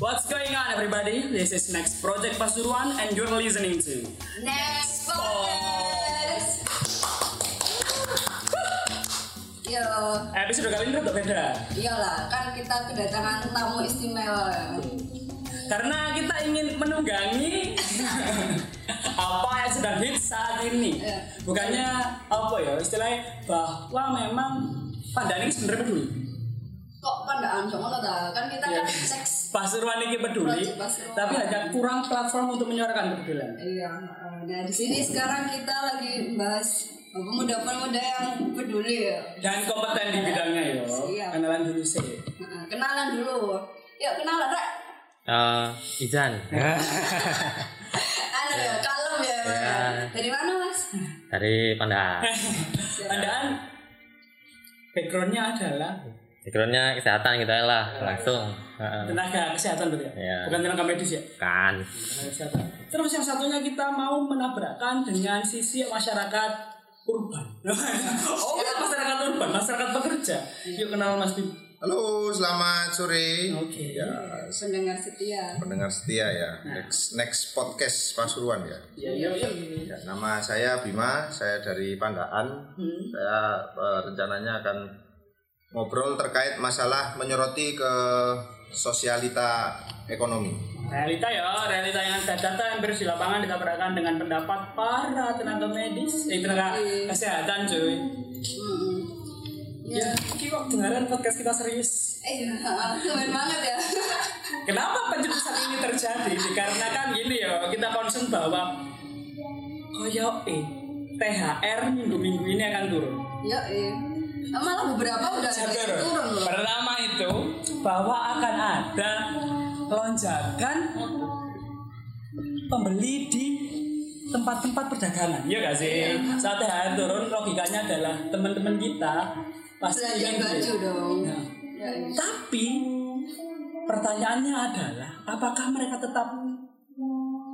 What's going on, everybody? This is Next Project Pasuruan, and you're listening to Next podcast. Yo, episode kali ini rada beda. iyalah kan kita kedatangan tamu istimewa. Karena kita ingin menunggangi apa yang sedang hits saat ini. Iya. Bukannya apa ya istilahnya bahwa memang Pandaan ini sebenarnya peduli. Cok ngono ta? Kan kita Iya. kan seks. Pasuruan ini peduli, Project Pasuruan. tapi hanya kurang platform untuk menyuarakan kepedulian. Iya. uh, Nah di sini sekarang kita lagi bahas pemuda-pemuda yang peduli ya. Dan kompeten di bidangnya yo. Iya. Kenalan dulu sih. Kenalan dulu. Yuk kenalan Rek. Eh, Izan Anu ya, kalem ya. Iya. Dari mana mas? dari Pandaan. Pandaan backgroundnya adalah Backgroundnya kesehatan kita lah langsung. Heeh. tenaga kesehatan berarti ya? Iya. Bukan tenaga medis ya? Kan. Tenaga kesehatan. Terus yang satunya kita mau menabrakkan dengan sisi masyarakat urban. oh, ya, masyarakat urban, masyarakat pekerja. Yuk kenal Mas Bim. Halo, selamat sore. Oke. Ya, Pendengar setia. pendengar setia ya. Next next podcast Pasuruan ya. Iya, iya, iya. ya. Nama saya Bima, saya dari Pandaan. Hmm. Saya eh, rencananya akan ngobrol terkait masalah menyoroti ke sosialita ekonomi. Realita ya, realita yang ada data yang di lapangan ditabrakkan dengan pendapat para tenaga medis, eh tenaga kesehatan cuy. Hmm. Ya, ini kok dengaran podcast kita serius. Eh, keren banget ya. Kenapa penjelasan ini terjadi? Dikarenakan gini ya, kita concern bahwa koyo eh THR minggu-minggu ini akan turun. Ya, iya. Malah beberapa udah Sabar. turun loh. Pertama itu bahwa akan ada lonjakan pembeli di tempat-tempat perdagangan. Iya gak sih? Saat THR turun logikanya adalah teman-teman kita pasti Belanja beli. baju dong. Nah, Ya, iya. tapi pertanyaannya adalah apakah mereka tetap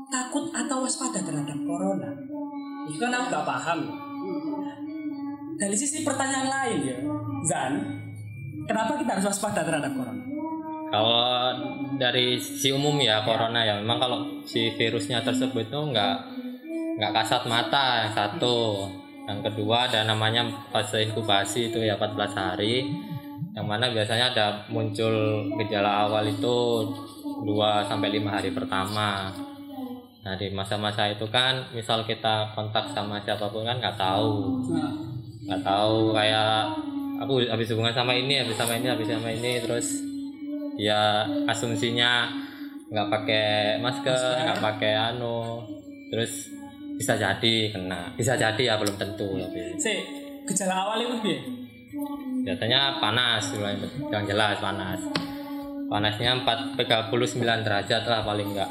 takut atau waspada terhadap corona? Itu kan aku gak paham. Dari sisi pertanyaan lain ya, Zan, kenapa kita harus waspada terhadap corona? Kalau dari si umum ya corona ya. Memang kalau si virusnya tersebut itu nggak nggak kasat mata yang satu. Yang kedua ada namanya fase inkubasi itu ya 14 hari. Yang mana biasanya ada muncul gejala awal itu 2 sampai 5 hari pertama. Nah di masa-masa itu kan misal kita kontak sama siapa pun kan nggak tahu. Nah, nggak tahu kayak aku habis hubungan sama ini habis sama ini habis sama ini terus ya asumsinya nggak pakai masker nggak pakai anu terus bisa jadi kena bisa jadi ya belum tentu tapi si gejala awal itu piye? biasanya panas yang jelas panas. Panasnya 4 39 derajat lah paling enggak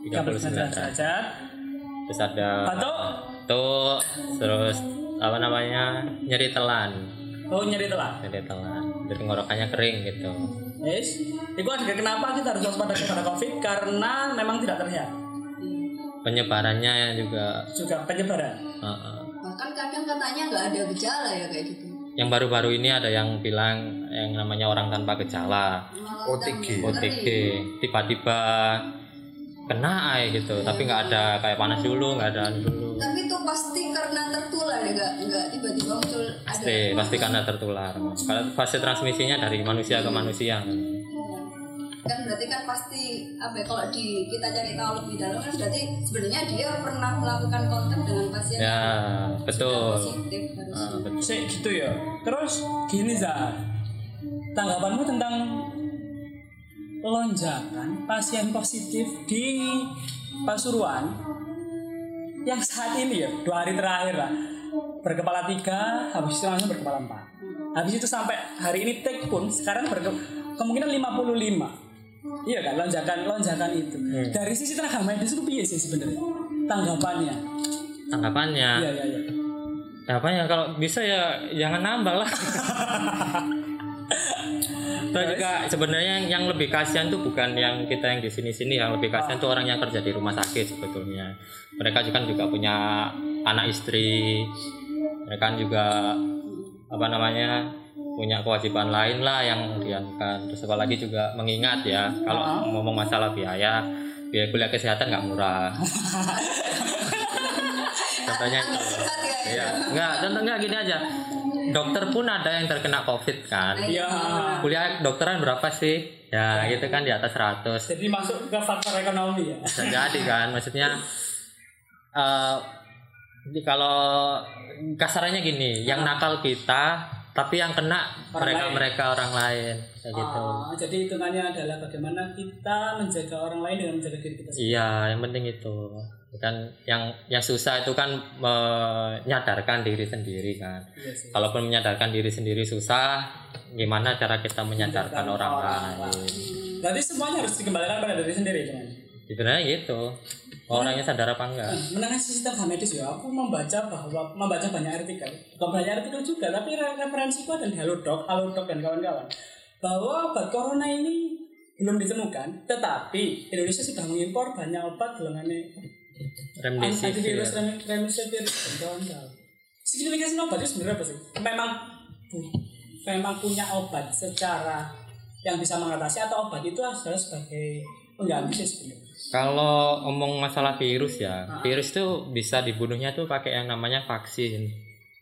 39 derajat. derajat. terus ada Atau tuh terus apa namanya nyeri telan oh nyeri telat. nyeri telan jadi ngorokannya kering gitu Yes. Itu ada kenapa kita harus waspada kepada COVID karena memang tidak terlihat. penyebarannya juga Juga penyebaran. uh, uh. Bahkan kadang katanya nggak ada gejala ya kayak gitu. yang baru-baru ini ada yang bilang yang namanya orang tanpa gejala OTG. OTG tiba-tiba kena ay gitu. Tapi nggak ada kayak panas dulu nggak ada anu dulu. Tapi itu pasti karena tertular ya, nggak nggak tiba-tiba muncul ada. pasti pasti karena tertular. Kalau fase transmisinya dari manusia ke manusia. Kan berarti kan pasti apa ya, kalau di kita cari tahu lebih dalam kan berarti sebenarnya dia pernah melakukan kontak dengan pasien ya yang betul. positif Ah, betul. Gitu ya. Terus gini Za. Tanggapanmu tentang lonjakan pasien positif di Pasuruan yang saat ini ya dua hari terakhir lah. Berkepala tiga habis itu langsung berkepala empat. Habis itu sampai hari ini take pun sekarang berke kemungkinan 55 iya kan lonjakan lonjakan itu. Dari sisi tenaga medis itu piye sih sebenarnya? Tanggapannya? Tanggapannya? Iya iya iya. Tanggapannya kalau bisa ya jangan nambah lah Terus juga sebenarnya yang, lebih kasihan tuh bukan yang kita yang di sini-sini yang lebih kasihan tuh orang yang kerja di rumah sakit sebetulnya. Mereka juga juga punya anak istri. Mereka kan juga apa namanya punya kewajiban lain lah yang dianukan terus apalagi juga mengingat ya kalau ngomong masalah biaya biaya kuliah kesehatan nggak murah contohnya itu Berat ya. Iya, enggak, contoh enggak gini aja. Dokter pun ada yang terkena Covid kan. Iya. Kuliah dokteran berapa sih? Ya, gitu kan di atas 100. Jadi masuk ke faktor ekonomi ya. Bisa jadi kan, maksudnya eh jadi kalau kasarannya gini, yang nakal kita, tapi yang kena Orang mereka-mereka orang lain kayak gitu. Ah, jadi hitungannya adalah bagaimana kita menjaga orang lain dengan menjaga diri kita sendiri. Iya, yang penting itu. Kan yang yang susah itu kan menyadarkan diri sendiri kan. Iya sih. Kalaupun menyadarkan diri sendiri susah, gimana cara kita menyadarkan orang lain? Berarti semuanya harus dikembalikan pada diri sendiri kan? Sebenarnya gitu. Orangnya sadar apa enggak? Mengenai sistem medis ya, aku membaca bahwa membaca banyak artikel, bukan banyak artikel juga, tapi re- referensiku ada di Halodoc, Halodoc dan kawan-kawan, bahwa obat corona ini belum ditemukan, tetapi Indonesia sudah mengimpor banyak obat golongan Remdesivir. remdesivir kawan-kawan. Signifikansi obat itu sebenarnya apa sih? Memang memang punya obat secara yang bisa mengatasi atau obat itu adalah sebagai pengganggu sih sebenarnya. Kalau ngomong masalah virus ya, virus tuh bisa dibunuhnya tuh pakai yang namanya vaksin.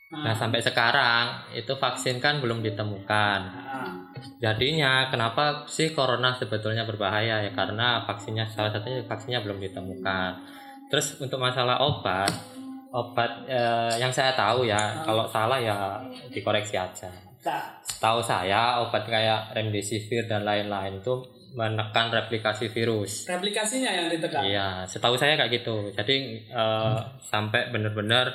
Nah sampai sekarang itu vaksin kan belum ditemukan. Ah. Jadinya kenapa sih corona sebetulnya berbahaya ya karena vaksinnya salah satunya vaksinnya belum ditemukan. Terus untuk masalah obat, obat eh, yang saya tahu ya kalau salah ya dikoreksi aja. Nah, Tahu saya obat kayak remdesivir dan lain-lain itu menekan replikasi virus. replikasinya yang ditekan. Iya, setahu saya kayak gitu. Jadi eh, sampai benar-benar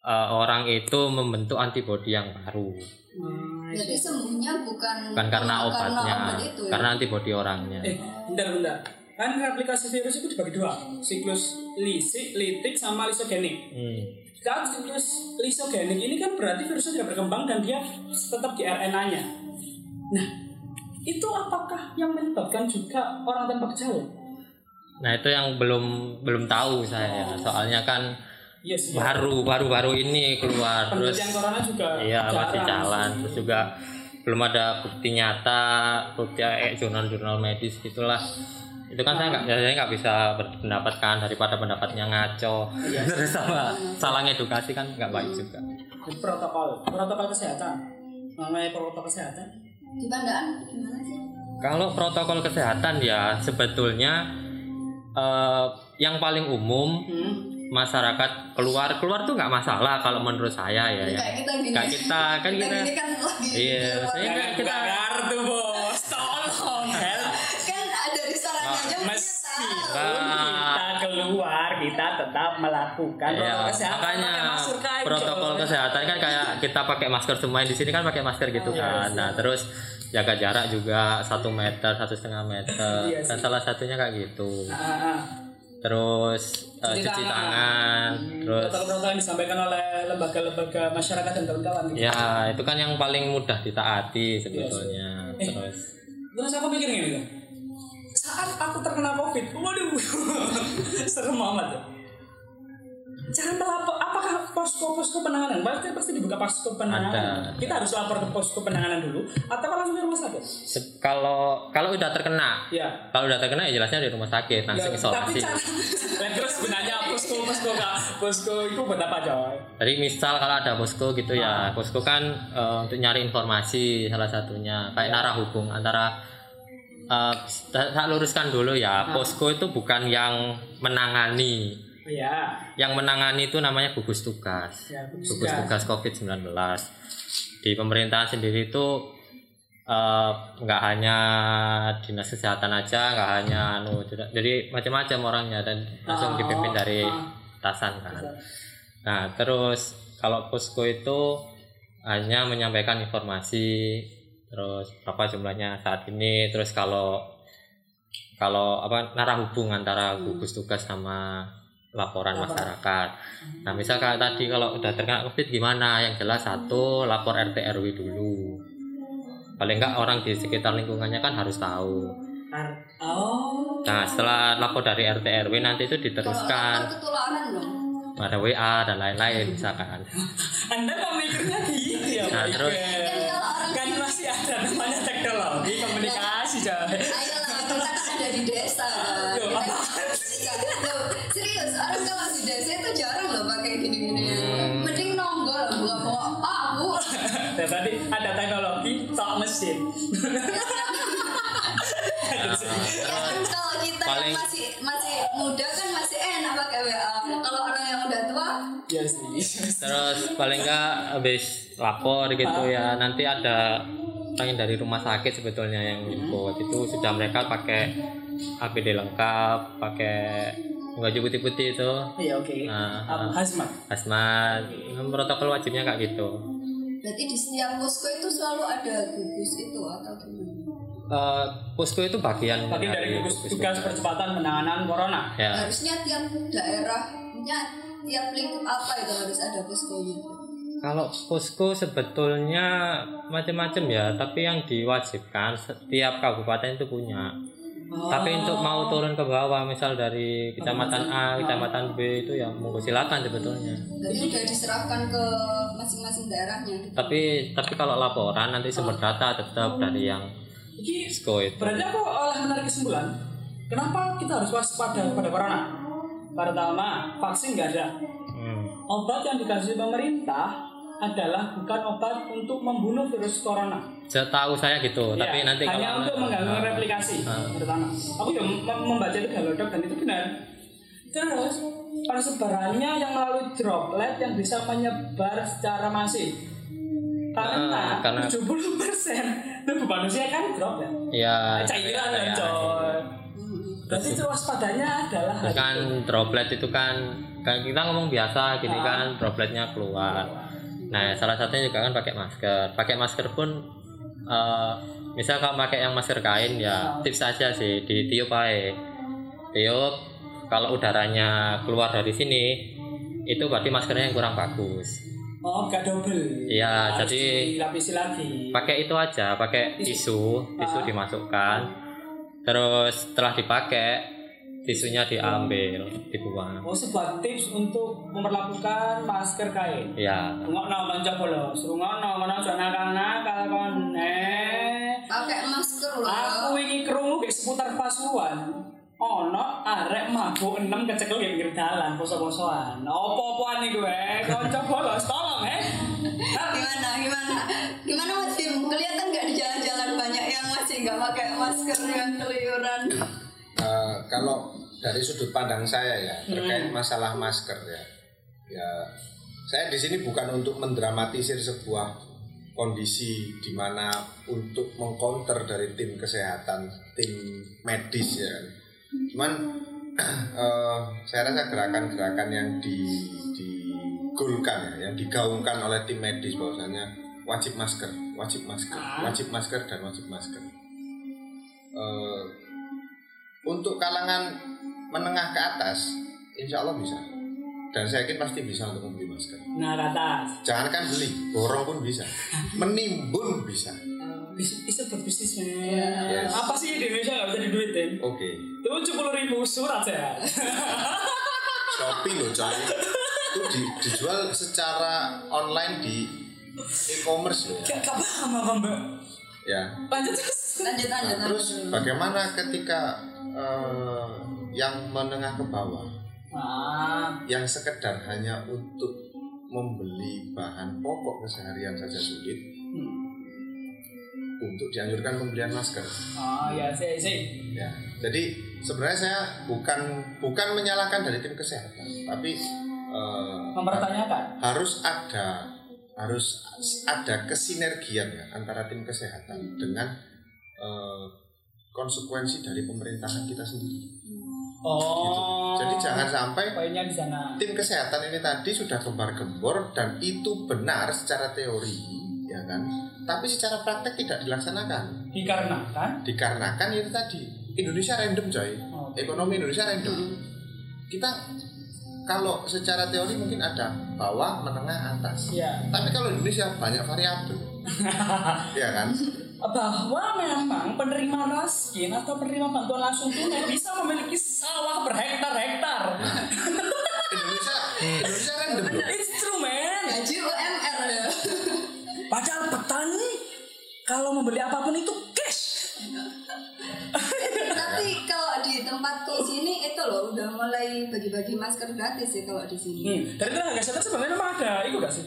eh, orang itu membentuk antibodi yang baru, Hmm, Jadi sembuhnya bukan bukan karena obatnya, obat itu ya. karena antibodi orangnya. Eh, bentar bentar. Kan replikasi virus itu dibagi dua, siklus lisik, litik, sama lisogenik. Hmm. Kalau siklus lisogenik ini kan berarti virusnya tidak berkembang dan dia tetap di RNA-nya. Nah, itu apakah yang menyebabkan juga orang tanpa gejala? Nah itu yang belum belum tahu saya. Soalnya kan Yes, baru baru baru ini keluar terus Penelitian corona juga iya masih jalan terus juga belum ada bukti nyata bukti eh, jurnal-jurnal medis gitulah. Itu kan saya nggak saya nggak bisa berpendapat kan daripada pendapatnya ngaco. Iya. terus sama salah edukasi kan nggak baik juga. Di protokol, protokol kesehatan. Mengenai protokol kesehatan, Di Bandaan gimana sih? kalau protokol kesehatan ya sebetulnya eh, yang paling umum hmm, masyarakat keluar keluar tuh nggak masalah kalau menurut saya ya, ya. Kayak kita gini. Kayak kita kan kita gini kan lagi. Iya, saya kan kita kartu bos, tolong help. kan ada di sana Wah, aja Meskipun Nah. kita keluar, kita tetap melakukan Ya, protokol kesehatan. makanya protokol kesehatan kan kayak kita pakai masker semua di sini kan pakai masker gitu Iya, kan. Nah terus jaga jarak juga satu meter satu setengah meter. Iya, Dan salah satunya kayak gitu. Ah, ah, ah. Terus eh, cuci tangan. Terus protokol-protokol yang disampaikan oleh lembaga-lembaga masyarakat dan kawan-kawan. gitu. ya itu kan yang paling mudah ditaati sebetulnya. Eh. Terus Terus aku mikir gini tuh. Saat aku terkena covid, waduh, serem amat ya. Cara melapor, apakah posko-posko penanganan? Pasti pasti dibuka posko penanganan. Ada. Kita harus lapor ke posko penanganan dulu, atau langsung ke rumah sakit? se- kalau kalau udah terkena Ya. kalau udah terkena ya jelasnya di rumah sakit langsung Ya, tapi isolasi. cara, Lah, terus gunanya posko posko kak, posko itu buat apa coy? Jadi misal kalau ada posko gitu ya, posko kan eh, untuk nyari informasi salah satunya kayak narah hubung antara eh, saya luruskan dulu ya, posko itu bukan yang menangani, Iya, yang menangani itu namanya gugus tugas, ya gugus gugus tugas. COVID-19 di pemerintahan sendiri itu eh, nggak hanya dinas kesehatan aja, nggak hanya anu, jadi macam-macam orangnya dan langsung Oh, dipimpin dari ah. atasan kan. Nah, terus kalau posko itu hanya menyampaikan informasi terus berapa jumlahnya saat ini, terus kalau kalau apa narah hubung antara gugus tugas sama laporan masyarakat. Nah, misal kayak tadi kalau udah terkena Covid gimana? Yang jelas satu lapor RT RW dulu. Paling enggak orang di sekitar lingkungannya kan harus tahu. Oh, Nah, setelah lapor dari RT RW nanti itu diteruskan lapor ada WA dan lain-lain misalkan. anda kok mikirnya gitu ya? Nah, terus- Iqbal? Kan kalau orang teknologi komunikasi coy Ayolah, kita kan ada di desa kan. Loh, Kita- paling enggak habis lapor gitu ya. Nanti ada orang dari rumah sakit sebetulnya yang ikut itu. Sudah mereka pakai APD lengkap pakai baju putih-putih itu. Iya oke. Ah, Apa, ah. hazmat? hazmat. Protokol wajibnya kayak gitu. Berarti di setiap posko itu selalu ada gugus itu atau gimana? Eh, posko itu bagian bagian dari gugus tugas. percepatan penanganan corona. Ya. Harusnya tiap daerahnya, tiap lingkup apa itu harus ada poskonya. Kalau posko sebetulnya macam-macam ya, tapi yang diwajibkan setiap kabupaten itu punya. Tapi untuk mau turun ke bawah, misal dari kecamatan A, kecamatan B itu ya monggo silakan sebetulnya. Berarti sudah diserahkan ke masing-masing daerahnya. gitu. Tapi tapi kalau laporan nanti sumber data tetap dari yang posko itu. berarti aku oleh menarik kesimpulan kenapa kita harus waspada pada corona pertama vaksin nggak ada Hmm. obat yang dikasih pemerintah adalah bukan obat untuk membunuh virus corona Setahu saya gitu, tapi Ya, nanti hanya kalau untuk mengganggu Ah. replikasi Ah. pertama aku mem- membaca itu galodok dan itu benar terus persebarannya yang melalui droplet yang bisa menyebar secara masif karena, Ah, karena- 70% tubuh manusia kan droplet ya cairan ya, coy berarti itu waspadanya adalah kan droplet itu kan kan kita ngomong biasa gini Ah. kan dropletnya keluar. Nah salah satunya juga kan pakai masker. Pakai masker pun eh misal kalau pakai yang masker kain ya tips aja sih ditiup aja. Tiup kalau udaranya keluar dari sini itu berarti maskernya yang kurang bagus. oh gak double Iya, jadi- dilapisi lagi Pakai itu aja, pakai tisu, tisu Ah. dimasukkan. Terus setelah dipakai tisunya diambil, dibuang. oh sebuah tips untuk memperlakukan masker kain Ya, Ngono kanca bolos, rungono ngono aja nakal-nakal kon. Eh, Pakai masker loh. aku iki krungu ge seputar Pasuruan. Ono arek mabuk enam kecekel di pinggir dalan poso-posoan. Opo-opoan iku eh, kanca bolos, tolong eh. Gimana, gimana? Gimana Mas Bim? Kelihatan nggak di jalan-jalan banyak yang masih nggak pakai masker yang keluyuran? Kalau dari sudut pandang saya ya terkait masalah masker ya, ya saya di sini bukan untuk mendramatisir sebuah kondisi di mana untuk mengcounter dari tim kesehatan, tim medis ya. Cuman eh, saya rasa gerakan-gerakan yang di digulkan ya, yang digaungkan oleh tim medis bahwasanya wajib masker, wajib masker, wajib masker dan wajib masker. Eh, untuk kalangan menengah ke atas, insya Allah bisa. Dan saya yakin pasti bisa untuk membeli masker. Nah, kata Jangankan beli, borong pun bisa. Menimbun bisa. bisa bisa berbisnis men. Yes. Apa sih di Indonesia nggak bisa diduitin? Oke. Tujuh puluh ribu surat ya. Shopee loh coy. Itu di- dijual secara online di e-commerce loh ya. Gak gak paham apa mbak. Ya. Lanjut terus. Lanjut, lanjut, lanjut. Terus bagaimana ketika eh, yang menengah ke bawah Ah, yang sekedar hanya untuk membeli bahan pokok keseharian saja sulit hmm. untuk dianjurkan pembelian masker. Oh ya, sih sih. Ya, jadi sebenarnya saya bukan bukan menyalahkan dari tim kesehatan, tapi eh, Mempertanyakan. harus ada harus ada kesinergian ya antara tim kesehatan dengan eh, konsekuensi dari pemerintahan kita sendiri. Oh. Gitu. Jadi jangan sampai poinnya di sana. tim kesehatan ini tadi sudah gembar-gembor dan itu benar secara teori, ya kan? Tapi secara praktek tidak dilaksanakan. Dikarenakan Dikarenakan itu tadi Indonesia random coy. Oh. Ekonomi Indonesia random. Kita kalau secara teori mungkin ada bawah, menengah, atas. ya Tapi kalau Indonesia banyak variabel. ya kan? bahwa memang penerima raskin atau penerima bantuan langsung tunai bisa memiliki sawah berhektar-hektar. Indonesia Indonesia random loh. It's true man. Gaji UMR ya. Padahal petani kalau membeli apa pun itu cash. tempat di sini itu loh udah mulai bagi-bagi masker gratis ya kalau di sini. Hmm. Dari tenaga kesehatan sebenarnya memang ada itu gak sih?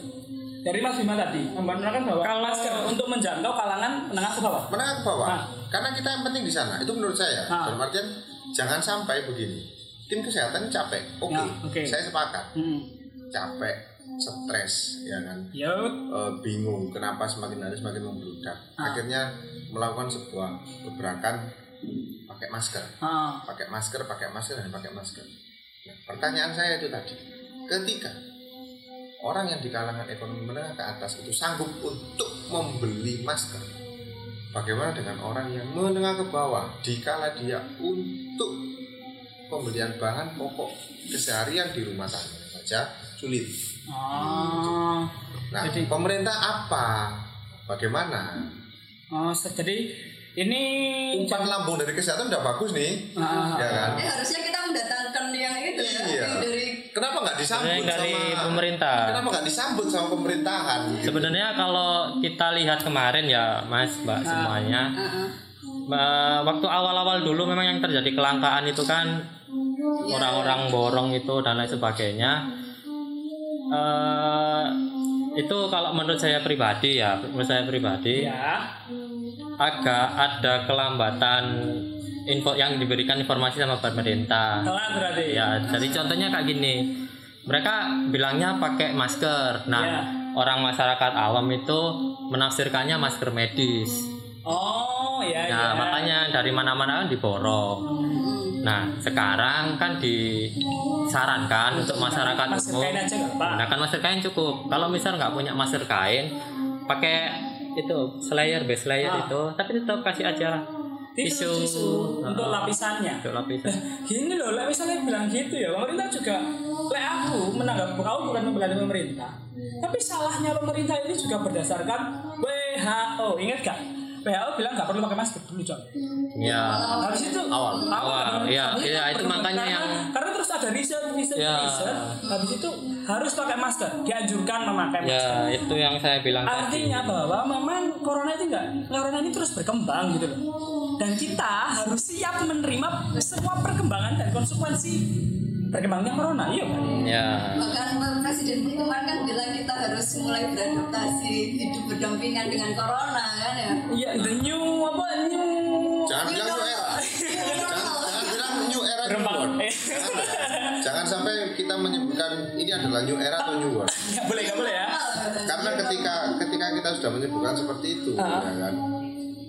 Dari Mas Bima tadi menerangkan bahwa Kalau- masker untuk menjangkau kalangan menengah ke bawah. menengah ke bawah Nah. karena kita yang penting di sana itu menurut saya Ah. dalam artian jangan sampai begini tim kesehatan capek oke Ya, oke. saya sepakat Hmm. capek stres ya kan Ya, Eh, bingung kenapa semakin hari semakin membludak Ah. akhirnya melakukan sebuah gebrakan pakai masker. Ah, pakai masker pakai masker dan pakai masker. Nah, pertanyaan saya itu tadi. Ketika orang yang di kalangan ekonomi menengah ke atas itu sanggup untuk membeli masker bagaimana dengan orang yang menengah ke bawah dikala dia untuk pembelian bahan pokok keseharian di rumah tangga saja sulit? Ah, nah Jadi- pemerintah apa? Bagaimana? Oh, jadi ini umpan lambung dari kesehatan udah bagus nih Ah, ya kan Eh harusnya kita mendatangkan yang itu ya, Iya. yang dari kenapa nggak disambut dari sama pemerintah. Kenapa nggak disambut sama pemerintahan? gitu? Sebenarnya kalau kita lihat kemarin ya Mas Mbak semuanya uh, uh, eh, waktu awal-awal dulu memang yang terjadi kelangkaan itu kan orang-orang borong itu dan lain sebagainya. Eh, itu kalau menurut saya pribadi ya, menurut saya pribadi ya agak ada kelambatan info yang diberikan informasi sama pemerintah. telat berarti Ya, jadi contohnya kayak gini. Mereka bilangnya pakai masker. Nah, Ya. orang masyarakat awam itu menafsirkannya masker medis. oh ya Nah, ya. makanya dari mana-mana kan diborong. Nah, sekarang kan disarankan untuk masyarakat masker umum kain aja menggunakan masker kain cukup. Kalau misal nggak punya masker kain, pakai itu slayer, base layer Ah. itu, tapi tetap kasih aja tisu, tisu untuk Ah, lapisannya untuk lapisan. gini loh, lah misalnya bilang gitu ya, pemerintah juga, lek aku menanggap kau bukan membela pemerintah, tapi salahnya pemerintah ini juga berdasarkan WHO, ingat gak? WHO bilang nggak perlu pakai masker dulu coy. Ya. Habis itu Awal. Awal, iya, iya, itu makanya karena, yang- karena terus ada riset, riset, Ya. riset. Habis itu harus pakai masker, dianjurkan memakai masker. Ya, itu yang saya bilang tadi. Artinya bahwa memang corona itu enggak, corona ini terus berkembang gitu loh. Dan kita harus siap menerima semua perkembangan dan konsekuensi berkembangnya corona. Iya kan? Ya. bahkan presiden kemarin kan bilang kita harus mulai beradaptasi hidup berdampingan dengan corona kan ya. Iya, the new apa new Jangan bilang new era. Jangan, jangan bilang new era. Eh. Jangan sampai kita menyebutkan ini adalah new era atau new world. Nggak boleh, nggak boleh ya. Karena ketika ketika kita sudah menyebutkan seperti itu, Ah. ya kan.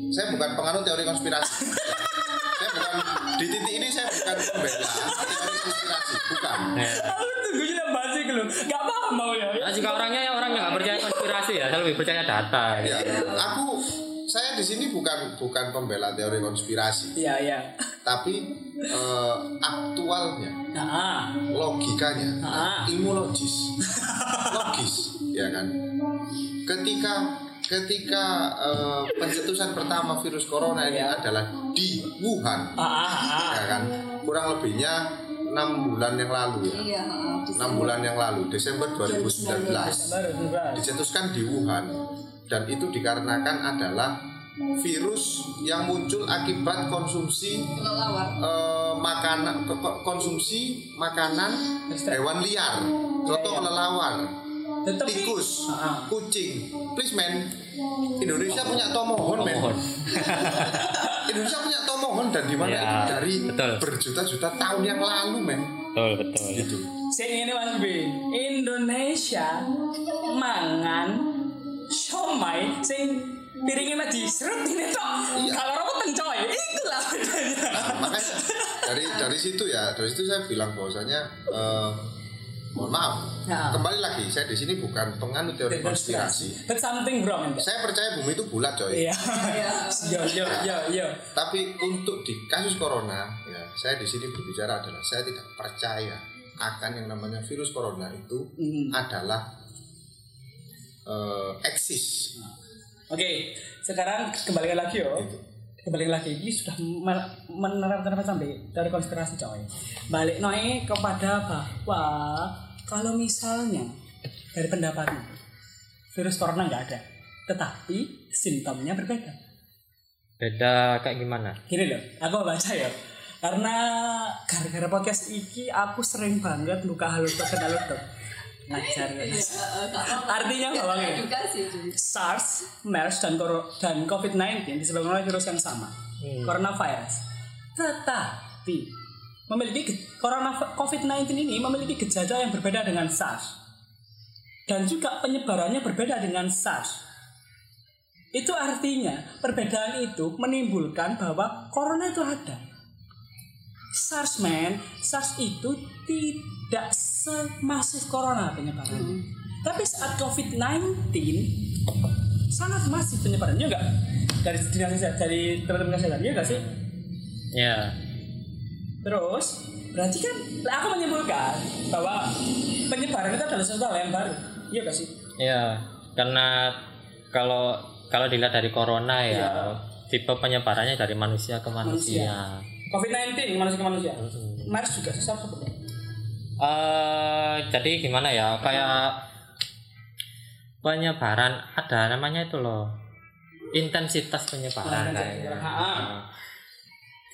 Saya bukan penganut teori konspirasi. saya bukan di titik ini saya bukan pembela teori konspirasi, bukan. Ya. Aku tunggu juga bahas itu loh. Nggak paham mau ya. Nah, jika orangnya ya orang yang nggak percaya konspirasi ya, saya lebih percaya data. Ya, aku saya di sini bukan bukan pembela teori konspirasi, Iya, iya. tapi eh, aktualnya Nah, logikanya Ah. ilmu logis logis ya kan ketika ketika eh, pencetusan pertama virus corona ini Ya. adalah di Wuhan. Ah, ah, ah. ya kan? Kurang lebihnya enam bulan yang lalu ya. Iya, uh, enam bulan yang lalu Desember 2019 Baru, baru. dicetuskan di Wuhan. Dan itu dikarenakan adalah virus yang muncul akibat konsumsi eh, makanan konsumsi makanan hewan liar. Contoh Iya, iya. kelelawar Tetapi tikus ah. kucing please man Indonesia punya tomohon men Mohon. Indonesia punya tomohon dan di mana Ya, itu dari betul. berjuta-juta tahun yang lalu men Betul, betul. gitu Sing ini Mas B, Indonesia mangan somai sing piringnya mah diserut ini tok. Iya. Kalau rokok tencoy, itulah bedanya. Nah, makanya dari dari situ ya dari situ saya bilang bahwasanya eh, mohon maaf Ya. kembali lagi saya di sini bukan penganut teori konspirasi But something wrong. Saya percaya bumi itu bulat coy Iya. Yo yo yo. Tapi untuk di kasus corona, ya saya di sini berbicara adalah saya tidak percaya akan yang namanya virus corona itu Hmm. adalah eh, eksis. Oke, sekarang kembalikan lagi yo. Gitu. Kembali lagi, ini sudah men- menerapkan apa sampai dari konspirasi coy. Balik noe kepada bahwa kalau misalnya dari pendapatnya virus corona nggak ada, tetapi simptomnya berbeda. Beda kayak gimana? Gini loh, aku mau baca ya. Karena gara-gara podcast iki aku sering banget luka halus dan halodoc. Ngajar ya. Nggak. Artinya edukasi cuy. SARS, MERS dan dan COVID-19 disebabkan oleh virus yang sama, coronavirus. Tetapi memiliki corona COVID-19 ini memiliki gejala yang berbeda dengan SARS dan juga penyebarannya berbeda dengan SARS. Itu artinya perbedaan itu menimbulkan bahwa corona itu ada. SARS man, SARS itu tidak semasif corona penyebarannya. Tapi saat COVID-19 sangat masif penyebarannya enggak? Dari kesehatan, dari teman-teman kesehatan, iya enggak sih? ya Terus berarti kan aku menyimpulkan bahwa penyebaran itu adalah sesuatu yang baru. Iya enggak sih? ya karena kalau kalau dilihat dari corona ya Iya. tipe penyebarannya dari manusia ke manusia, COVID-19 manusia ke manusia. Mm-mm. MERS juga susah sebetulnya. Eh, jadi gimana ya kayak penyebaran ada namanya itu loh intensitas penyebaran Nah, kayaknya.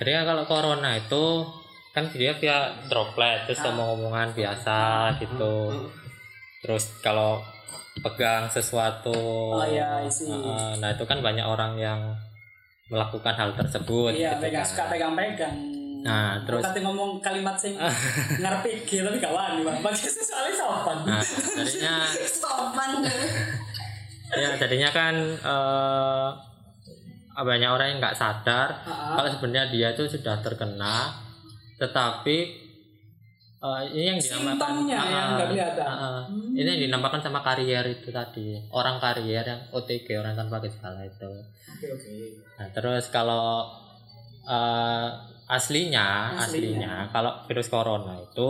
Jadi kan kalau corona itu kan dia via droplet terus Ah. omong-omongan biasa gitu. Terus kalau pegang sesuatu, Oh, see. Heeh, nah itu kan banyak orang yang melakukan hal tersebut. Iya, gitu pegang kan. suka pegang-pegang. Nah, terus- Kata ngomong kalimat sing ngarepe G tapi gak wani, Bang. Bagi soalnya sopan. Nah, jadinya Sopan ya jadinya kan eh, banyak orang yang nggak sadar Ah. kalau sebenarnya dia itu sudah terkena tetapi eh, ini yang dinamakan Simptomnya yang nggak kelihatan. ah. Hmm. ini yang dinamakan sama karier itu tadi orang karier yang OTG orang tanpa gejala itu Oke, oke. nah terus kalau eh, aslinya, Aslinya. aslinya kalau virus corona itu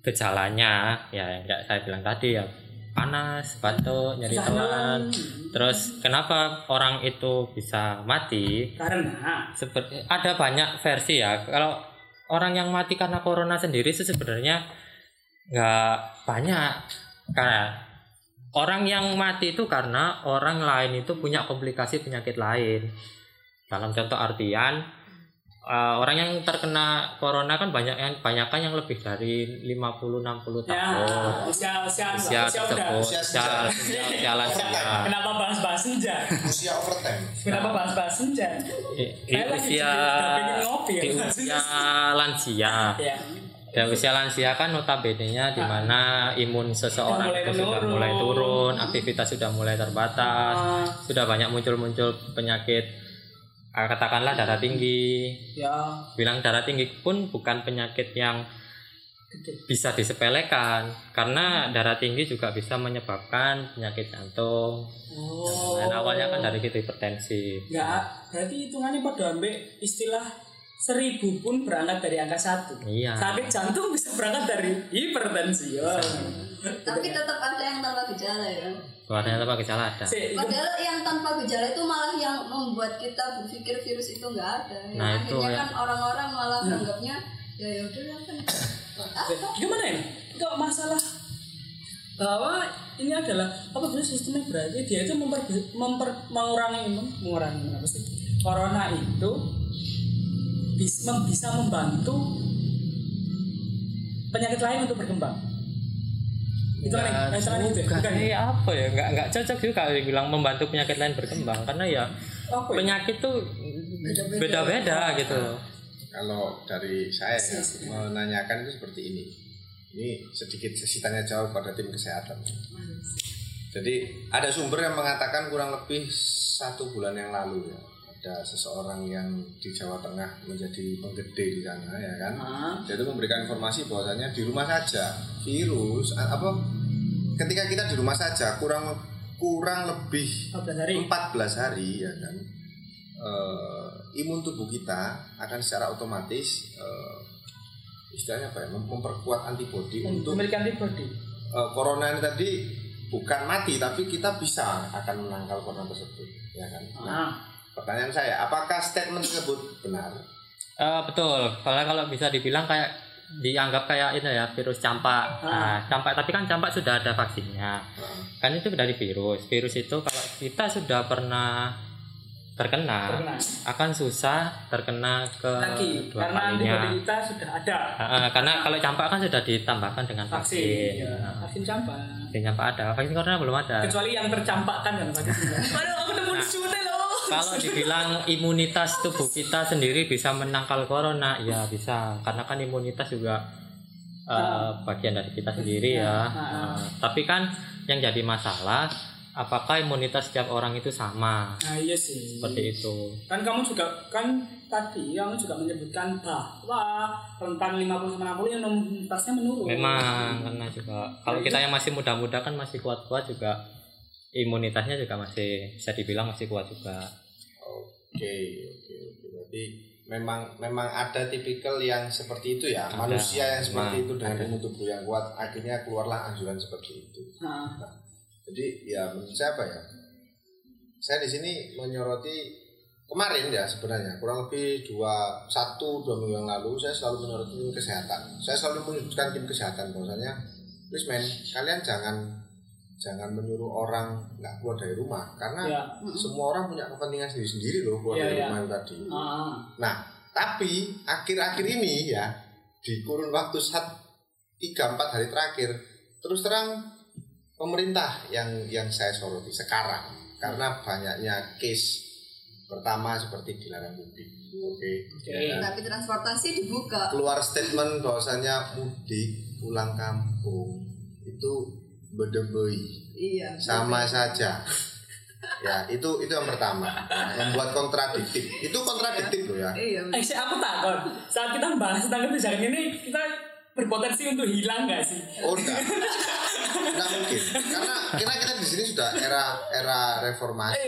gejalanya ya yang saya bilang tadi ya panas batuk nyeri telan. Terus kenapa orang itu bisa mati? Karena Seperti ada banyak versi ya. Kalau orang yang mati karena corona sendiri sih sebenarnya nggak banyak. Karena orang yang mati itu karena orang lain itu punya komplikasi penyakit lain. Dalam contoh artian eh, orang yang terkena corona kan banyak yang banyak kan yang lebih dari 50 60 ya tahun. usia usia Usia usia udah. tersebut, Usia usia, usia, usia lansia. Kenapa bahas-bahas senja? usia overtime Kenapa bahas-bahas senja? di, di Saya lagi usia ya. di usia lansia Ya. dan usia lansia kan notabene nya di mana imun seseorang Sudah mulai itu sudah mulai turun aktivitas sudah mulai terbatas Ah, sudah banyak muncul-muncul penyakit ah, katakanlah darah tinggi. Ya. bilang darah tinggi pun bukan penyakit yang bisa disepelekan karena darah tinggi juga bisa menyebabkan penyakit jantung. Oh. dan awalnya kan dari gitu hipertensi. Enggak, berarti hitungannya pada ambil istilah seribu pun berangkat dari angka satu. iya Sakit jantung bisa berangkat dari hipertensi. Ya. Tapi tetap ada yang tanpa gejala ya. Suaranya apa gejala ada Si, itu- Padahal yang tanpa gejala itu malah yang membuat kita berpikir virus itu nggak ada. Yang Nah, itu akhirnya ya. kan orang-orang malah Nah. menganggapnya ya ya udah kan. gimana ini? Kok masalah bahwa ini adalah apa benar sistemnya berarti dia itu memper, memper mengurangi mengurangi apa sih corona itu bisa, bisa membantu penyakit lain untuk berkembang itu kan itu kan ya? bukan ya? sih, apa ya nggak nggak cocok juga dibilang membantu penyakit lain berkembang karena ya Apa ya? penyakit tuh Beda-beda. gitu loh. kalau dari saya ya, menanyakan itu seperti ini ini sedikit sesi tanya jawab pada tim kesehatan jadi ada sumber yang mengatakan kurang lebih satu bulan yang lalu ya ada seseorang yang di Jawa Tengah menjadi penggede di sana ya kan? Ah, dia itu memberikan informasi bahwasanya di rumah saja virus apa ketika kita di rumah saja kurang kurang lebih 14 hari. 14 hari ya kan? Eh, imun tubuh kita akan secara otomatis eh, istilahnya apa ya mem- memperkuat antibodi untuk memiliki antibody eh, corona ini tadi bukan mati tapi kita bisa akan menangkal corona tersebut ya kan? Nah, ah, pertanyaan saya apakah statement tersebut benar Eh, betul kalau kalau bisa dibilang kayak dianggap kayak ini ya virus campak nah, campak tapi kan campak sudah ada vaksinnya Nah, kan itu dari virus virus itu kalau kita sudah pernah terkena, Terkena. akan susah terkena ke lagi dua karena kalinya. kita sudah ada ah, karena kalau campak kan sudah ditambahkan dengan vaksin, vaksin. ya. Vaksin campak. vaksin campak ada, vaksin corona belum ada. Kecuali yang tercampakkan kan vaksin. Waduh, aku nemu di sini loh. Kalau dibilang imunitas tubuh kita sendiri bisa menangkal corona, ya bisa. Karena kan imunitas juga eh, bagian dari kita sendiri ya. Eh, tapi kan yang jadi masalah, apakah imunitas setiap orang itu sama? Nah iya sih. Seperti itu. Kan kamu juga kan tadi kamu juga menyebutkan bahwa rentan 50 60 yang imunitasnya menurun. Memang karena juga kalau kita yang masih muda-muda kan masih kuat-kuat juga imunitasnya juga masih bisa dibilang masih kuat juga. Oke, oke, oke. Berarti memang memang ada tipikal yang seperti itu ya, Ada. manusia yang seperti Memang itu dengan ada. imun tubuh yang kuat, akhirnya keluarlah anjuran seperti itu. Nah, Jadi ya menurut saya apa ya? Saya di sini menyoroti kemarin ya sebenarnya kurang lebih dua satu dua minggu yang lalu saya selalu menyoroti tim kesehatan. Saya selalu menyebutkan tim kesehatan bahwasanya, please men, kalian jangan jangan menyuruh orang nggak keluar dari rumah karena ya. semua orang punya kepentingan sendiri-sendiri loh keluar Iya, dari iya. rumah itu tadi. Ah, Nah, tapi akhir-akhir ini ya di kurun waktu saat tiga empat hari terakhir terus terang pemerintah yang yang saya soroti sekarang karena banyaknya case pertama seperti dilarang mudik. Oke. Oke. Ya, tapi transportasi dibuka keluar statement bahwasanya mudik pulang kampung itu bedebei. Iya sama saja. Ya itu itu yang pertama. Membuat kontradiktif. Itu kontradiktif loh ya. Iya Eh, aku takut. Saat kita bahas tentang kebijakan ini kita berpotensi untuk hilang nggak sih? oh enggak. Enggak mungkin. Karena kita kita di sini sudah era era reformasi.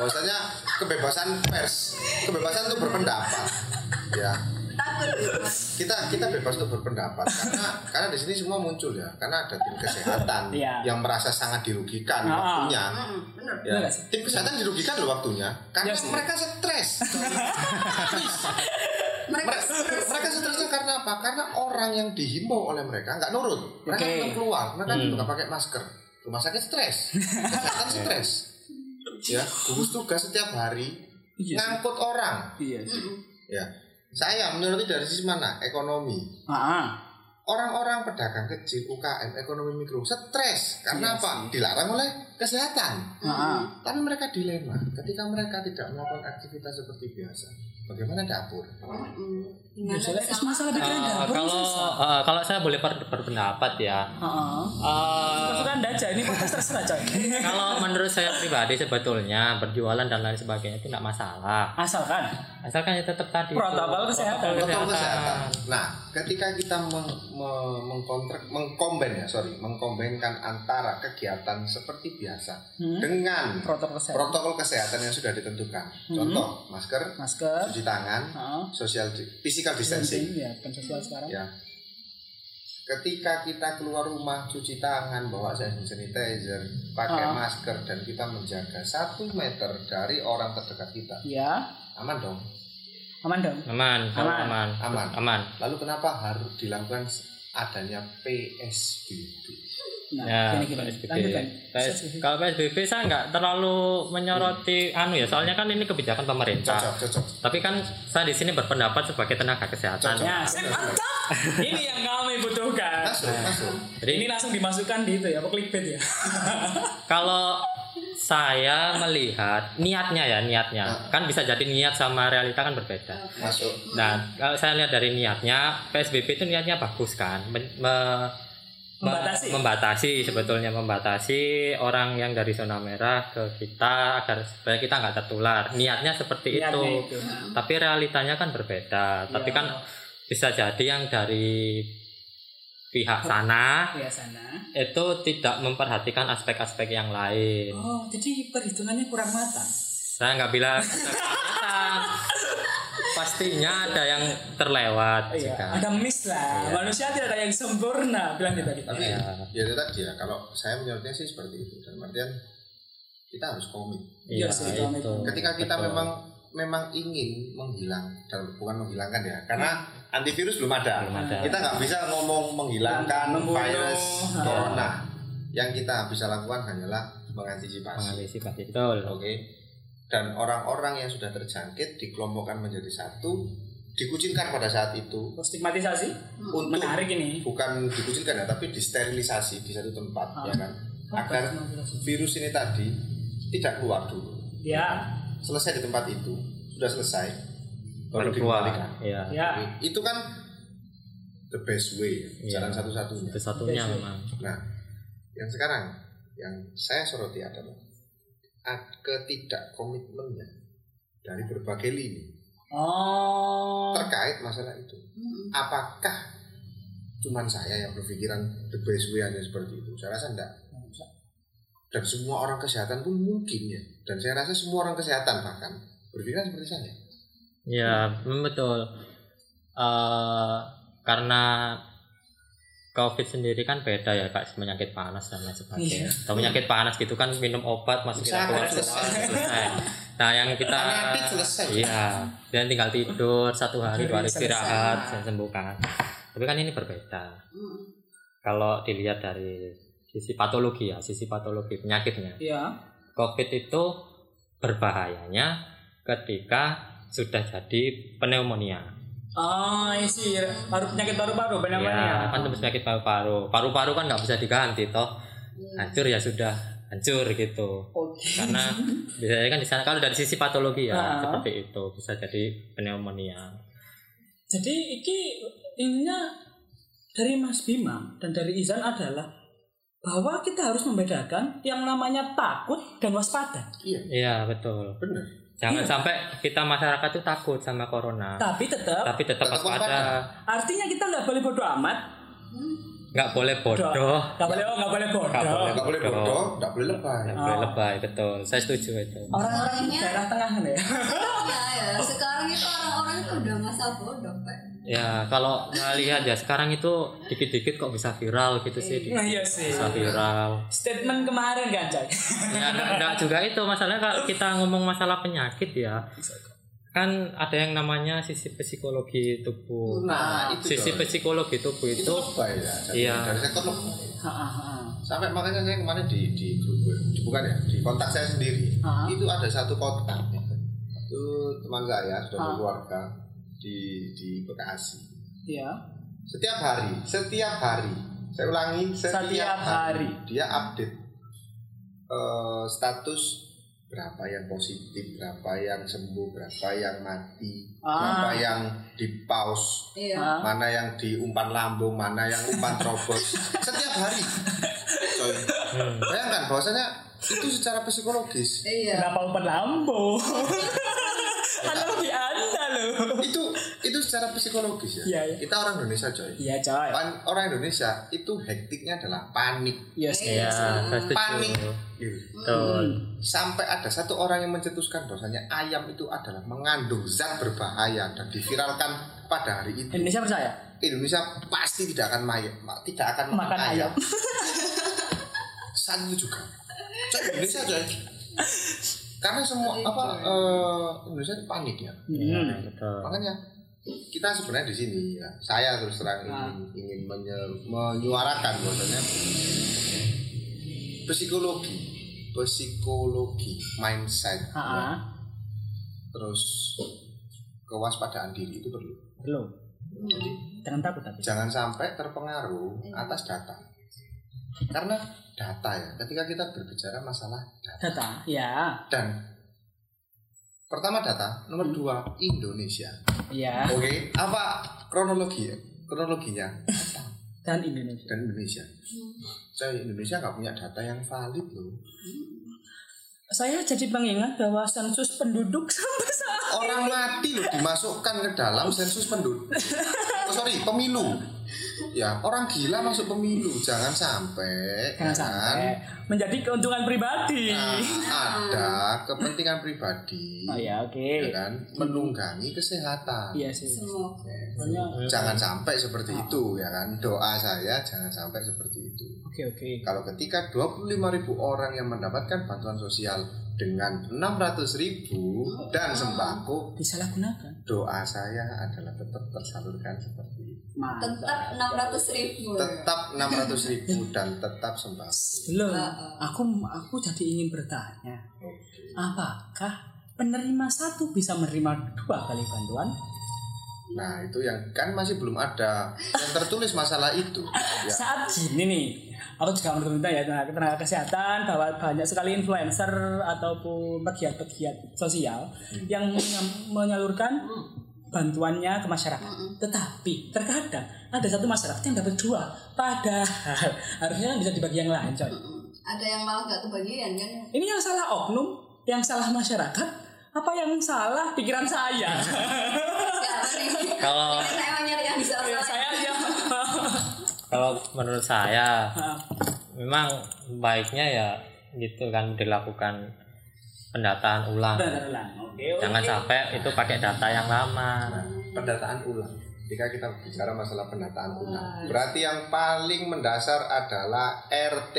Bahwasanya kebebasan pers kebebasan untuk berpendapat. Ya kita kita bebas untuk berpendapat karena karena di sini semua muncul ya karena ada tim kesehatan Iya. yang merasa sangat dirugikan Ah. waktunya Hmm, bener ya sih? tim kesehatan dirugikan loh waktunya karena sih. mereka stres mereka mereka, mereka stresnya karena apa karena orang yang dihimbau oleh mereka nggak nurut mereka Oke. belum keluar mereka Hmm. juga nggak pakai masker rumah sakit stres kesehatan stres ya gugus tugas setiap hari Iya ngangkut orang Iya sih. ya saya menurut dari sisi mana? Ekonomi. Ah, orang-orang pedagang kecil UKM ekonomi mikro stres. Karena Iya apa? dilarang oleh kesehatan. Ah. tapi mereka dilema. Ketika mereka tidak melakukan aktivitas seperti biasa bagaimana dapur Hmm, Ya, bisa masalah pikiran Eh, dapur kalau eh, kalau saya boleh ber- berpendapat ya. Ah, ah. eh, Terserah anda aja, ini podcast terserah coy. kalau menurut saya pribadi sebetulnya berjualan dan lain sebagainya itu tidak masalah. Asalkan Asalkan ya tetap tadi Protokol kesehatan. protokol kesehatan. kesehatan. Nah, ketika kita meng, me- mengkontrak, mengkomben ya, sorry, mengkombenkan antara kegiatan seperti biasa Hmm. dengan protokol kesehatan, protokol kesehatan yang sudah ditentukan. Contoh, masker, masker, cuci tangan, ah, social di- physical distancing. ya, bukan sosial sekarang. Ya. Ketika kita keluar rumah cuci tangan, bawa hand sanitizer, pakai Ah. masker dan kita menjaga satu meter dari orang terdekat kita, Ya, aman dong, aman dong. Aman, Aman. aman, aman. aman. Lalu kenapa harus dilakukan adanya PSBB? Nah, Ya, gini gini. PSBB. Lanjutkan. PS kalau PSBB saya nggak terlalu menyoroti anu ya, soalnya kan ini kebijakan pemerintah. Cocok, cocok. Tapi kan saya di sini berpendapat sebagai tenaga kesehatan. Cocok. Ya. Ini yang kami butuhkan. Masuk, masuk. Jadi Ini langsung dimasukkan di itu ya, apa clickbait ya? kalau saya melihat niatnya ya niatnya kan bisa jadi niat sama realita kan berbeda. Masuk. Nah kalau saya lihat dari niatnya PSBB itu niatnya bagus kan me- me- Membatasi. membatasi sebetulnya membatasi orang yang dari zona merah ke kita agar supaya kita nggak tertular niatnya seperti Niatnya itu. itu. tapi realitanya kan berbeda tapi Ya. kan bisa jadi yang dari pihak sana Ya sana. itu tidak memperhatikan aspek-aspek yang lain Oh, jadi perhitungannya kurang matang. saya nggak bilang kelihatan. pastinya ada yang terlewat Iya, juga. ada miss lah. Iya. Manusia tidak ada yang sempurna, bilang kita gitu. Tapi Iya. ya itu tadi ya, kalau saya menurutnya sih seperti itu. Dan artian kita harus komit. Iya Iya, itu. itu. Ketika kita Betul. memang memang ingin menghilang dan bukan menghilangkan ya, karena antivirus belum ada. Belum ada. Kita nggak bisa ngomong menghilangkan Membunuh. virus Ah. corona. Yang kita bisa lakukan hanyalah mengantisipasi. mengantisipasi betul Oke. dan orang-orang yang sudah terjangkit dikelompokkan menjadi satu dikucilkan pada saat itu Stigmatisasi untuk menarik ini. bukan dikucilkan ya tapi disterilisasi di satu tempat Ah. ya kan agar virus ini tadi tidak keluar dulu Ya, selesai di tempat itu sudah selesai baru keluar dikembalikan ya ya. itu kan the best way Iya. jalan satu-satunya. Itu satunya Yes, yes. memang. Nah yang sekarang yang saya soroti adalah ah, ketidak komitmennya dari berbagai lini Oh. terkait masalah itu. Apakah cuman saya yang berpikiran the best way hanya seperti itu? Saya rasa enggak. Dan semua orang kesehatan pun mungkin ya. Dan saya rasa semua orang kesehatan bahkan berpikiran seperti saya Ya, memang betul. Eh, karena COVID sendiri kan beda ya kak penyakit panas dan lain sebagainya. Iya. Kalau penyakit panas gitu kan minum obat masuk Bisa, keluar selesai. selesai. Nah yang kita iya dan tinggal tidur satu hari dua hari istirahat dan sembuhkan. Tapi kan ini berbeda. Mm. Kalau dilihat dari sisi patologi ya, sisi patologi penyakitnya. Ya. COVID itu berbahayanya ketika sudah jadi pneumonia. Oh, isi baru penyakit baru-baru Ya, pneumonia. kan tembus penyakit paru-paru. Paru-paru kan nggak bisa diganti toh. Hancur ya sudah hancur gitu. Oke. Karena biasanya kan di sana kalau dari sisi patologi ya Ah. seperti itu bisa jadi pneumonia. Jadi ini intinya dari Mas Bima dan dari Izan adalah bahwa kita harus membedakan yang namanya takut dan waspada. iya Iya betul. benar Jangan Iya. sampai kita masyarakat tuh takut sama corona. Tapi tetap Tapi tetap Tetap waspada. artinya kita nggak boleh bodoh amat. Nggak boleh bodoh. Nggak boleh nggak boleh bodoh. Nggak boleh. nggak boleh Bodoh. nggak boleh lebay Nggak boleh Oh. lebay betul. Saya setuju itu. Orang-orang Soalnya- daerah tengah ya. Ya, ya. Sekarang itu orang-orang itu udah masa bodoh, Pak. Ya kalau lihat ya sekarang itu dikit-dikit kok bisa viral gitu sih. Nah, iya sih. Bisa viral. Statement kemarin kan, Cak? Ya enggak, enggak juga itu masalahnya kalau kita ngomong masalah penyakit ya. Kan ada yang namanya sisi psikologi tubuh. nah itu Sisi psikologi tubuh itu itu lebay ya Iya. dari sektor lebay sampai makanya saya kemarin di di grup di- bukan ya di kontak saya sendiri itu ada satu kontak itu teman saya sudah Ah. berkeluarga di di Bekasi Iya. setiap hari setiap hari saya ulangi setiap, Setiap hari. dia update eh, status berapa yang positif berapa yang sembuh berapa yang mati Ah. berapa yang di pause Iya. Ah. mana yang diumpan lambung, mana yang umpan terobos setiap hari. Coy. Hmm. Bayangkan bahwasanya itu secara psikologis Iya. Kenapa umpan lambung? secara psikologis ya. Iya, iya. Kita orang Indonesia coy. Iya, coy. Pan- orang Indonesia itu hektiknya adalah panik. Yes. ya saya setuju. Panik. Betul. Sampai ada satu orang yang mencetuskan bahwasanya ayam itu adalah mengandung zat berbahaya dan diviralkan pada hari itu. Indonesia percaya? Indonesia pasti tidak akan mayak, tidak akan Makan ayam. Saat itu juga. Coy, Indonesia coy. Karena semua apa eh, Indonesia itu panik ya. Hmm. Betul. Makanya kita sebenarnya di sini ya. Saya terus terang ingin ingin menye- menyuarakan bahwasanya psikologi, psikologi, mindset, Ha, ha. ya, terus kewaspadaan diri itu perlu. Belum. Jadi Jangan takut tapi. jangan sampai terpengaruh atas data. Karena data ya, ketika kita berbicara masalah data Data. Ya. dan pertama data, nomor dua Indonesia. Ya. Oke, apa kronologi ya? Kronologinya Dan Indonesia. dan Indonesia. Saya Indonesia nggak punya data yang valid loh. Saya jadi mengingat bahwa sensus penduduk sampai saat Orang mati loh dimasukkan ke dalam sensus penduduk. Oh, sorry, pemilu. Ya, orang gila masuk pemilu. Jangan sampai. Jangan ya kan? sampai menjadi keuntungan pribadi. Nah, ada kepentingan pribadi. Oh ya, oke. ya kan menunggangi kesehatan. Iya sih. Semua. Soalnya Jangan sampai seperti itu ya kan. Doa saya jangan sampai seperti itu. oke oke. Kalau ketika 25.000 orang yang mendapatkan bantuan sosial dengan 600.000 dan sembako, Disalahgunakan. doa saya adalah tetap tersalurkan seperti itu. Mantap. Tetap enam ratus ribu. Tetap 600.000 dan tetap sembako. Belum. Aku aku jadi ingin bertanya. Oke. Apakah penerima satu bisa menerima dua kali bantuan Nah itu yang kan masih belum ada yang tertulis masalah itu. Ya. saat gini nih aku juga menurut pemerintah ya tenaga, tenaga kesehatan bahwa banyak sekali influencer ataupun pegiat-pegiat sosial yang menya- menyalurkan bantuannya ke masyarakat. Tetapi terkadang ada satu masyarakat yang dapat dua padahal harusnya bisa dibagi yang lain coy. Ada yang malah nggak kebagian kan? Ini yang salah oknum yang salah masyarakat apa yang salah pikiran saya? Ya Kalau- Ini saya mau nyari yang bisa Ya, salah saya aja kalau menurut saya memang baiknya ya gitu kan dilakukan pendataan ulang Benar, benar. oke oke jangan sampai itu pakai data yang lama Nah, pendataan ulang. Ketika kita bicara masalah pendataan ulang, berarti yang paling mendasar adalah RT.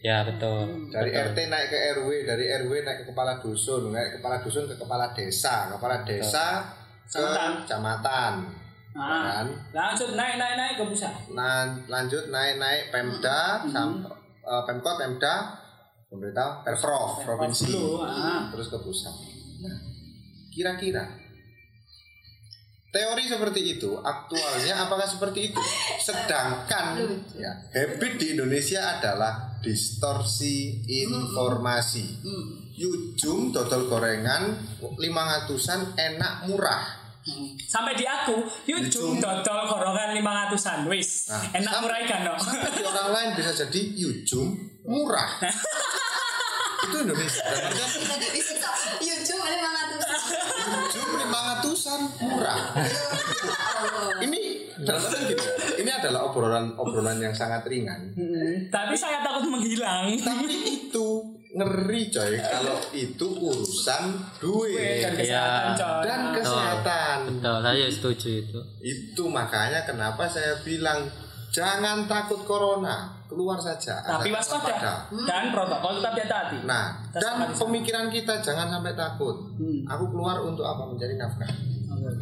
ya betul Dari Betul. RT naik ke RW, dari RW naik ke kepala dusun, naik ke kepala dusun ke kepala desa, kepala desa ke Kecamatan. Kecamatan. Ah, Kan? langsung naik naik naik ke pusat Nah, lanjut naik-naik Pemda, sam- eh, Pemkot, Pemda, pemerintah, Pemprov, provinsi, dulu, ah. terus ke pusat. Nah, kira-kira teori seperti itu, aktualnya apakah seperti itu? Sedangkan ya, habit di Indonesia adalah distorsi informasi. Yujum dodol gorengan 500-an enak murah. Sampai di aku Yujum Yujum. dodol gorongan 500an wis Nah, enak murah ikan no Sampai di orang lain bisa jadi yujum murah. itu Indonesia. Dan maksudnya 500-an murah. Ini dalam artian gitu. Ini adalah obrolan obrolan yang sangat ringan. Hmm, tapi saya takut menghilang Tapi itu ngeri coy kalau itu urusan duit dan kesehatan Iya. coy dan kesehatan. betul saya setuju itu Itu makanya kenapa saya bilang jangan takut corona, keluar saja. tapi waspada dan protokol tetap hati-hati Nah, dan pemikiran kita jangan sampai takut. Hmm. Aku keluar untuk apa? Mencari nafkah.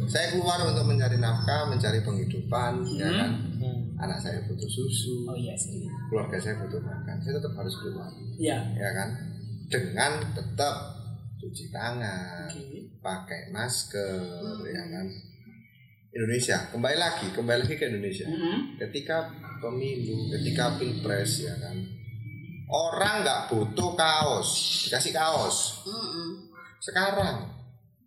Saya keluar untuk mencari nafkah, mencari penghidupan, ya kan. Hmm. Anak saya butuh susu, oh iya sih keluarga saya butuh makan. Saya tetap harus keluar, iya ya kan. Dengan tetap cuci tangan, Oke. pakai masker, ya kan. Indonesia, kembali lagi, kembali lagi ke Indonesia. Mhm. Ketika pemilu, ketika pilpres, ya kan. Orang nggak butuh kaos, dikasih kaos. Sekarang,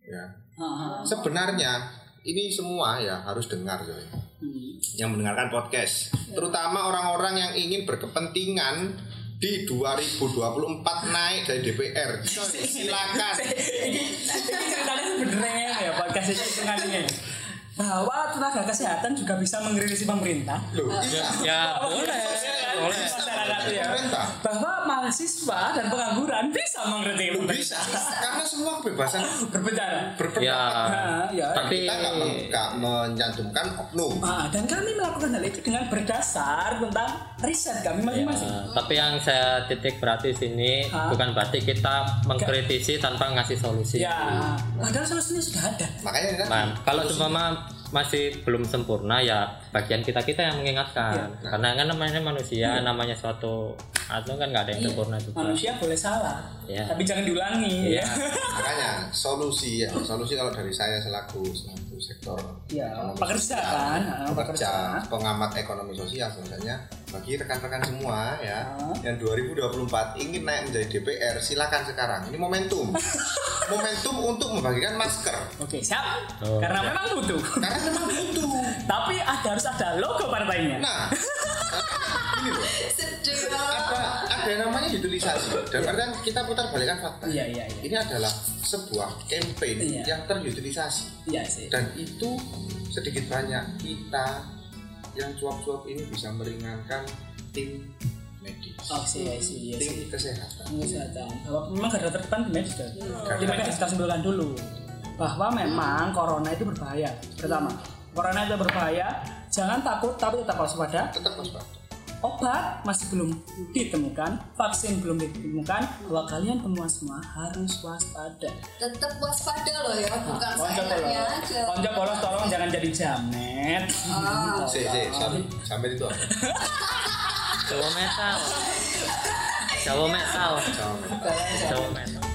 ya. Ah, sebenarnya ini semua ya harus dengar coy. Hmm. yang mendengarkan podcast. Terutama orang-orang yang ingin berkepentingan di 2024 naik dari DPR silakan. Ini ceritanya sebenarnya ya podcast ini hitungannya bahwa tenaga kesehatan juga bisa mengkritisi pemerintah. Loh, iya. ya boleh ya Pemerintah. bahwa mahasiswa dan pengangguran bisa mengkritik Loh, bisa pemerintah karena semua kebebasan berbicara berpendapat ya Nah, ya. tapi kita nggak men- nggak mencantumkan oknum Ah, dan kami melakukan hal itu dengan berdasar tentang riset kami masing-masing. Ya, tapi yang saya titik berarti sini Hah? bukan berarti kita mengkritisi tanpa ngasih solusi. Ya, padahal solusinya sudah ada. makanya kan Nah, kalau cuma masih belum sempurna ya bagian kita kita yang mengingatkan karena kan namanya manusia namanya suatu atau kan nggak ada yang sempurna juga Manusia boleh salah, Ya. tapi jangan diulangi. Iya. makanya solusi ya solusi kalau dari saya selaku selaku sektor Ya, ekonomi pekerja sosial, kan, ah, pekerja pekerja. pengamat ekonomi sosial sebenarnya bagi rekan-rekan semua ya Ah. yang 2024 ingin naik menjadi DPR silakan sekarang ini momentum momentum untuk membagikan masker Oke, siap. Oh, Karena siap. memang butuh. karena memang butuh tapi ada harus ada logo partainya. nah ini loh sedih ada ada namanya utilisasi dan artian kita putar balikan fakta. Iya, iya, iya. ini adalah sebuah campaign Iya. yang terutilisasi Iya sih. dan itu sedikit banyak kita yang cuap-cuap ini bisa meringankan tim medis. Oh, sih, iya sih, iya tim kesehatan. Kesehatan. Memang garda terdepan di medis kan? Garda di medis kita simpulkan dulu. Bahwa memang corona itu berbahaya pertama. Corona itu berbahaya. Jangan takut tapi tetap waspada. Tetap waspada obat masih belum ditemukan vaksin belum ditemukan bahwa kalian semua semua harus waspada. Tetap waspada loh ya bukan konco seenaknya polos aja. Konco polos tolong jangan jadi jamet. Ah. si si sampai sampai itu apa? Jawa metal. Jawa metal. Jawa metal